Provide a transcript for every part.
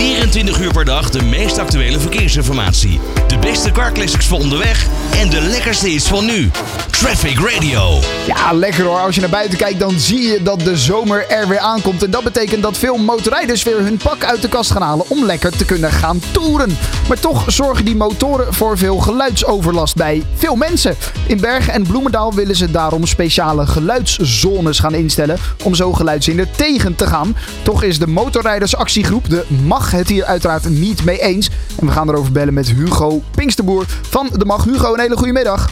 24 uur per dag de meest actuele verkeersinformatie. De beste carclassics voor onderweg en de lekkerste hits van nu. Traffic Radio. Ja, lekker hoor. Als je naar buiten kijkt, dan zie je dat de zomer er weer aankomt. En dat betekent dat veel motorrijders weer hun pak uit de kast gaan halen om lekker te kunnen gaan toeren. Maar toch zorgen die motoren voor veel geluidsoverlast bij veel mensen. In Bergen en Bloemendaal willen ze daarom speciale geluidszones gaan instellen om zo geluidshinder tegen te gaan. Toch is de motorrijdersactiegroep, de MAG, het hier uiteraard niet mee eens. En we gaan erover bellen met Hugo Pinksterboer van de MAG. Hugo, een hele goede middag.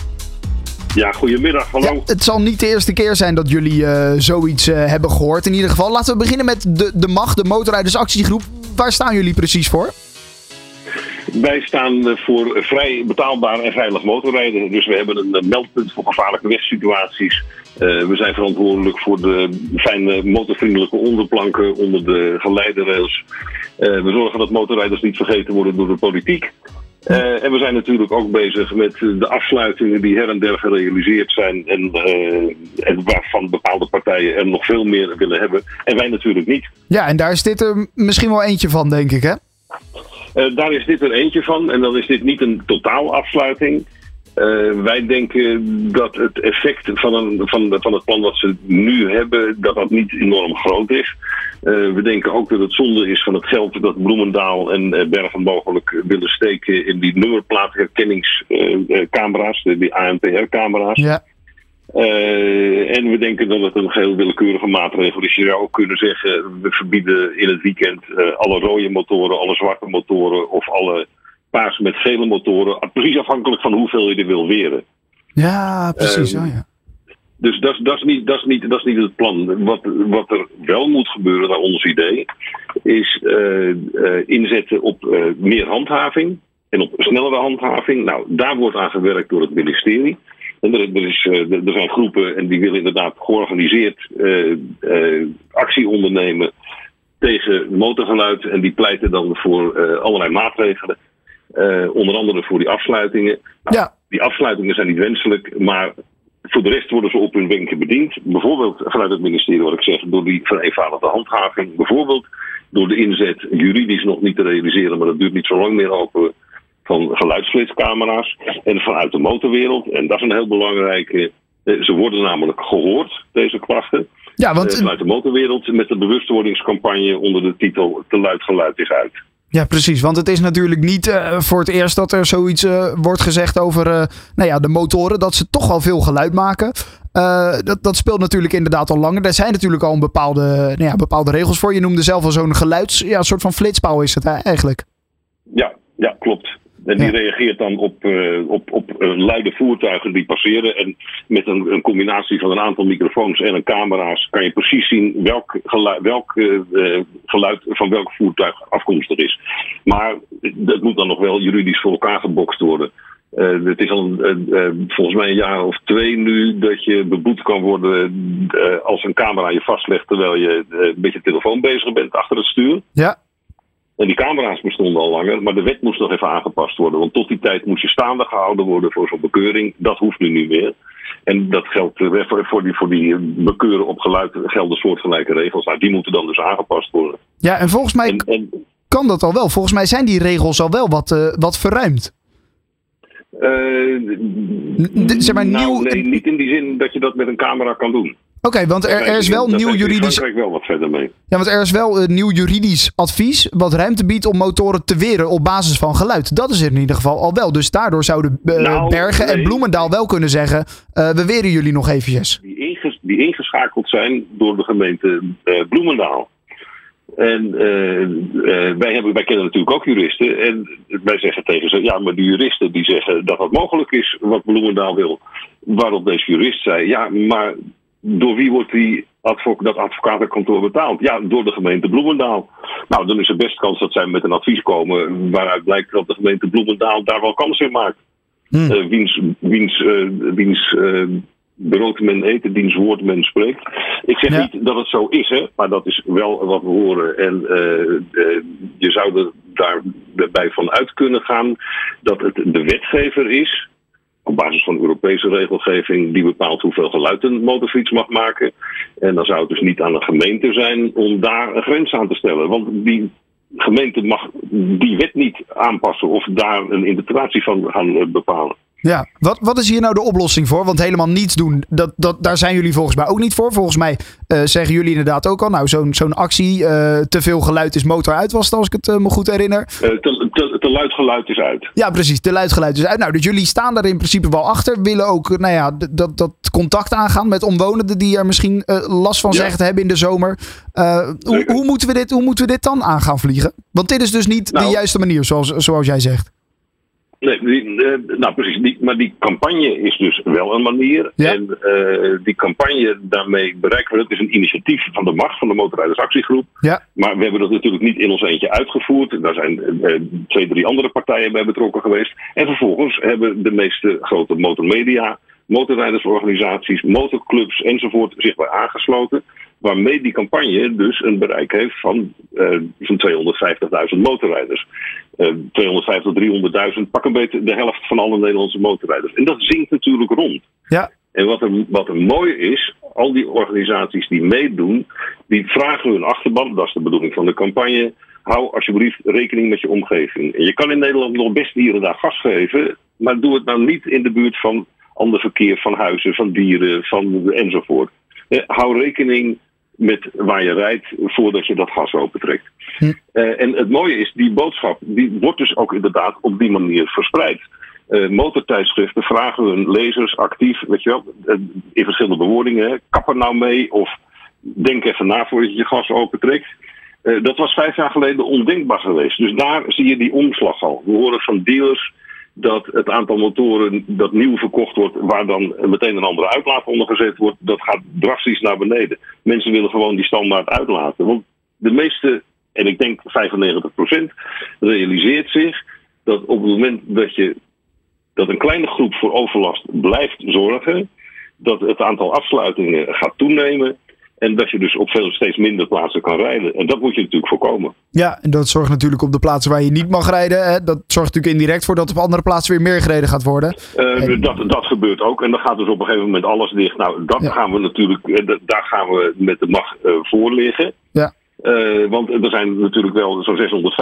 Ja, goedemiddag, hallo. Ja, het zal niet de eerste keer zijn dat jullie uh, zoiets uh, hebben gehoord. In ieder geval, laten we beginnen met de, de MAG, de Motorrijdersactiegroep. Waar staan jullie precies voor? Wij staan voor vrij betaalbaar en veilig motorrijden. Dus we hebben een meldpunt voor gevaarlijke wegsituaties. Uh, we zijn verantwoordelijk voor de fijne motorvriendelijke onderplanken onder de geleiderrails. Uh, we zorgen dat motorrijders niet vergeten worden door de politiek. Uh, en we zijn natuurlijk ook bezig met de afsluitingen die her en der gerealiseerd zijn. En, en waarvan bepaalde partijen er nog veel meer willen hebben. En wij natuurlijk niet. Ja, en daar is dit er misschien wel eentje van, denk ik, hè? Uh, daar is dit er eentje van. En dan is dit niet een totaalafsluiting. Uh, wij denken dat het effect van, een, van, van het plan wat ze nu hebben, dat dat niet enorm groot is. Uh, we denken ook dat het zonde is van het geld dat Bloemendaal en Bergen mogelijk willen steken in die nummerplaatherkenningscamera's, die ANPR-camera's. Ja. Uh, en we denken dat het een heel willekeurige maatregel is. Je zou ook kunnen zeggen, we verbieden in het weekend uh, alle rode motoren, alle zwarte motoren of alle paarse met gele motoren. Precies afhankelijk van hoeveel je er wil weren. Ja, precies. Uh, oh ja. Dus dat, dat, is niet, dat, is niet, dat is niet het plan. Wat, wat er wel moet gebeuren, naar ons idee, is inzetten op meer handhaving en op snellere handhaving. Nou, daar wordt aan gewerkt door het ministerie. En er, er, is, er, zijn groepen en die willen inderdaad georganiseerd uh, uh, actie ondernemen tegen motorgeluid. En die pleiten dan voor allerlei maatregelen. onder andere voor die afsluitingen. Nou, ja. Die afsluitingen zijn niet wenselijk, maar voor de rest worden ze op hun wenken bediend. Bijvoorbeeld vanuit het ministerie, wat ik zeg, door die vereenvoudigde handhaving. Bijvoorbeeld door de inzet juridisch nog niet te realiseren, maar dat duurt niet zo lang meer open van geluidsflitscamera's en vanuit de motorwereld. En dat is een heel belangrijke. Ze worden namelijk gehoord, deze klachten. Ja, want... Vanuit de motorwereld met de bewustwordingscampagne onder de titel Te luid geluid is uit. Ja, precies. Want het is natuurlijk niet uh, voor het eerst dat er zoiets uh, wordt gezegd over uh, nou ja, de motoren. Dat ze toch al veel geluid maken. dat, dat speelt natuurlijk inderdaad al langer. Er zijn natuurlijk al een bepaalde, nou ja, bepaalde regels voor. Je noemde zelf al zo'n geluids... Ja, een soort van flitspaal is het eigenlijk. Ja, ja klopt. En die ja. reageert dan op, uh, op, op luide voertuigen die passeren. En met een, een, combinatie van een aantal microfoons en een camera's kan je precies zien welk geluid, welk, uh, geluid van welk voertuig afkomstig is. Maar dat moet dan nog wel juridisch voor elkaar gebokst worden. het is al volgens mij een jaar of twee nu dat je beboet kan worden als een camera je vastlegt terwijl je een beetje telefoon bezig bent achter het stuur. Ja. En die camera's bestonden al langer, maar de wet moest nog even aangepast worden. Want tot die tijd moest je staande gehouden worden voor zo'n bekeuring. Dat hoeft nu niet meer. En dat geldt voor die, voor die bekeuren op geluid gelden soortgelijke regels. Nou, die moeten dan dus aangepast worden. Ja, en volgens mij en, en, kan dat al wel. Volgens mij zijn die regels al wel wat, uh, wat verruimd. Uh, zeg maar, nou, nieuw... nee, niet in die zin dat je dat met een camera kan doen. Oké, okay, want er, er, is wel nieuw juridisch. Ik wel wat verder mee. Ja, want er is wel uh, nieuw juridisch advies. wat ruimte biedt om motoren te weren op basis van geluid. Dat is er in ieder geval al wel. Dus daardoor zouden uh, nou, Bergen nee. en Bloemendaal wel kunnen zeggen. Uh, we weren jullie nog eventjes. Die, inges die ingeschakeld zijn door de gemeente Bloemendaal. En wij, hebben, wij kennen natuurlijk ook juristen. En wij zeggen tegen ze: ja, maar die juristen die zeggen dat dat mogelijk is wat Bloemendaal wil. Waarop deze jurist zei: ja, maar door wie wordt die dat advocatenkantoor betaald? Ja, door de gemeente Bloemendaal. Nou, dan is er best kans dat zij met een advies komen waaruit blijkt dat de gemeente Bloemendaal daar wel kans in maakt. Hmm. Uh, wiens wiens, uh, wiens uh, brood men eten, diens woord men spreekt. Ik zeg ja. niet dat het zo is, hè, maar dat is wel wat we horen. En je zou er daarbij van uit kunnen gaan dat het de wetgever is op basis van Europese regelgeving die bepaalt hoeveel geluid een motorfiets mag maken. En dan zou het dus niet aan de gemeente zijn om daar een grens aan te stellen. Want die gemeente mag die wet niet aanpassen of daar een interpretatie van gaan eh, bepalen. Ja, wat, wat is hier nou de oplossing voor? Want helemaal niets doen, dat, dat, daar zijn jullie volgens mij ook niet voor. Volgens mij uh, zeggen jullie inderdaad ook al, nou zo'n zo'n actie, uh, te veel geluid is motor uit was het, als ik het uh, me goed herinner. te, te, te, luid geluid is uit. Ja, precies, te luid geluid is uit. Nou, dus jullie staan daar in principe wel achter, willen ook nou ja, dat, dat contact aangaan met omwonenden die er misschien last van ja. zeggen te hebben in de zomer. hoe, hoe, moeten we dit, hoe moeten we dit dan aan gaan vliegen? Want dit is dus niet nou, de juiste manier, zoals, zoals jij zegt. Nee, die, uh, nou precies. Die, maar die campagne is dus wel een manier. Ja. En uh, die campagne, daarmee bereiken we het. is een initiatief van de macht van de Motorrijdersactiegroep. Ja. Maar we hebben dat natuurlijk niet in ons eentje uitgevoerd. Daar zijn uh, twee, drie andere partijen bij betrokken geweest. En vervolgens hebben de meeste grote motormedia, motorrijdersorganisaties, motorclubs enzovoort zich bij aangesloten. Waarmee die campagne dus een bereik heeft van uh, zo'n 250.000 motorrijders. Uh, 250, 300.000, pak een beetje de helft van alle Nederlandse motorrijders. En dat zingt natuurlijk rond. Ja. En wat er, wat er mooi is, al die organisaties die meedoen, die vragen hun achterban, dat is de bedoeling van de campagne, hou alsjeblieft rekening met je omgeving. En je kan in Nederland nog best hier en daar gas geven, maar doe het nou niet in de buurt van ander verkeer, van huizen, van dieren, van enzovoort. Eh, hou rekening met waar je rijdt voordat je dat gas opentrekt. Hm. Uh, en het mooie is, die boodschap die wordt dus ook inderdaad op die manier verspreid. Uh, motortijdschriften vragen hun lezers actief, weet je wel, uh, in verschillende bewoordingen, kap er nou mee of denk even na voordat je je gas opentrekt. dat was vijf jaar geleden ondenkbaar geweest. Dus daar zie je die omslag al. We horen van dealers dat het aantal motoren dat nieuw verkocht wordt, waar dan meteen een andere uitlaat onder gezet wordt, dat gaat drastisch naar beneden. Mensen willen gewoon die standaard uitlaten. Want de meeste, en ik denk 95%, realiseert zich dat op het moment dat je dat een kleine groep voor overlast blijft zorgen, dat het aantal afsluitingen gaat toenemen en dat je dus op veel steeds minder plaatsen kan rijden. En dat moet je natuurlijk voorkomen. Ja, en dat zorgt natuurlijk op de plaatsen waar je niet mag rijden. Hè? Dat zorgt natuurlijk indirect voor dat op andere plaatsen weer meer gereden gaat worden. Uh, dat, dat gebeurt ook. En dan gaat dus op een gegeven moment alles dicht. Nou, dat ja. gaan we natuurlijk, eh, daar gaan we met de macht uh, voor liggen. Ja. Uh, want er zijn natuurlijk wel zo'n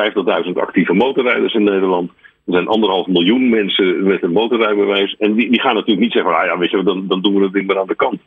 650.000 actieve motorrijders in Nederland. Er zijn anderhalf miljoen mensen met een motorrijbewijs. En die, die gaan natuurlijk niet zeggen: ah ja, weet je, dan, dan doen we het ding maar aan de kant.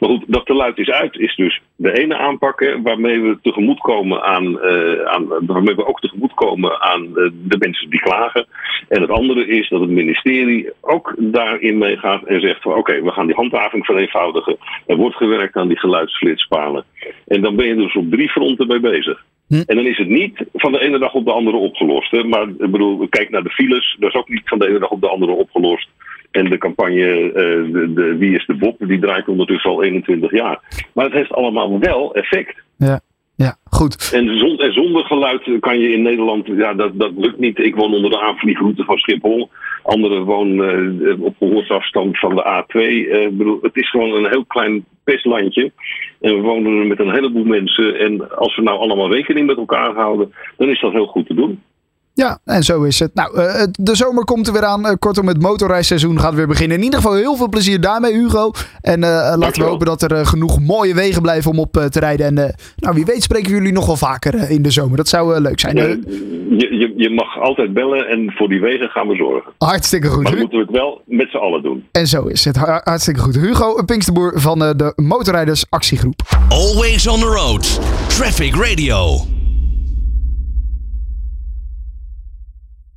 Maar goed, dat te luid is uit, is dus de ene aanpakken waarmee we tegemoetkomen aan, uh, aan waarmee we ook tegemoetkomen aan uh, de mensen die klagen. En het andere is dat het ministerie ook daarin meegaat en zegt van oké, we gaan die handhaving vereenvoudigen. Er wordt gewerkt aan die geluidsflitspalen. En dan ben je dus op drie fronten mee bezig. Hm. En dan is het niet van de ene dag op de andere opgelost. Hè? Maar ik bedoel, kijk naar de files, dat is ook niet van de ene dag op de andere opgelost. En de campagne uh, de, de, Wie is de Bob, die draait ondertussen al 21 jaar. Maar het heeft allemaal wel effect. Ja. Ja, goed. En, zon, en zonder geluid kan je in Nederland, ja, dat, dat lukt niet. Ik woon onder de aanvliegroute van Schiphol. Anderen wonen uh, op gehoorafstand van de A2. Uh, bedoel, het is gewoon een heel klein pestlandje. En we wonen er met een heleboel mensen. En als we nou allemaal rekening met elkaar houden, dan is dat heel goed te doen. Ja, en zo is het. Nou, uh, de zomer komt er weer aan. Uh, kortom, het motorreisseizoen gaat weer beginnen. In ieder geval heel veel plezier daarmee, Hugo. En uh, laten we hopen dat er genoeg mooie wegen blijven om op te rijden. En nou, wie weet spreken we jullie nog wel vaker in de zomer. Dat zou leuk zijn. Je, je, je, mag altijd bellen en voor die wegen gaan we zorgen. Hartstikke goed. Maar dan moeten we het wel met z'n allen doen. En zo is het. Hartstikke goed. Hugo Pinksterboer van de Motorrijders Actiegroep. Always on the road. Traffic Radio.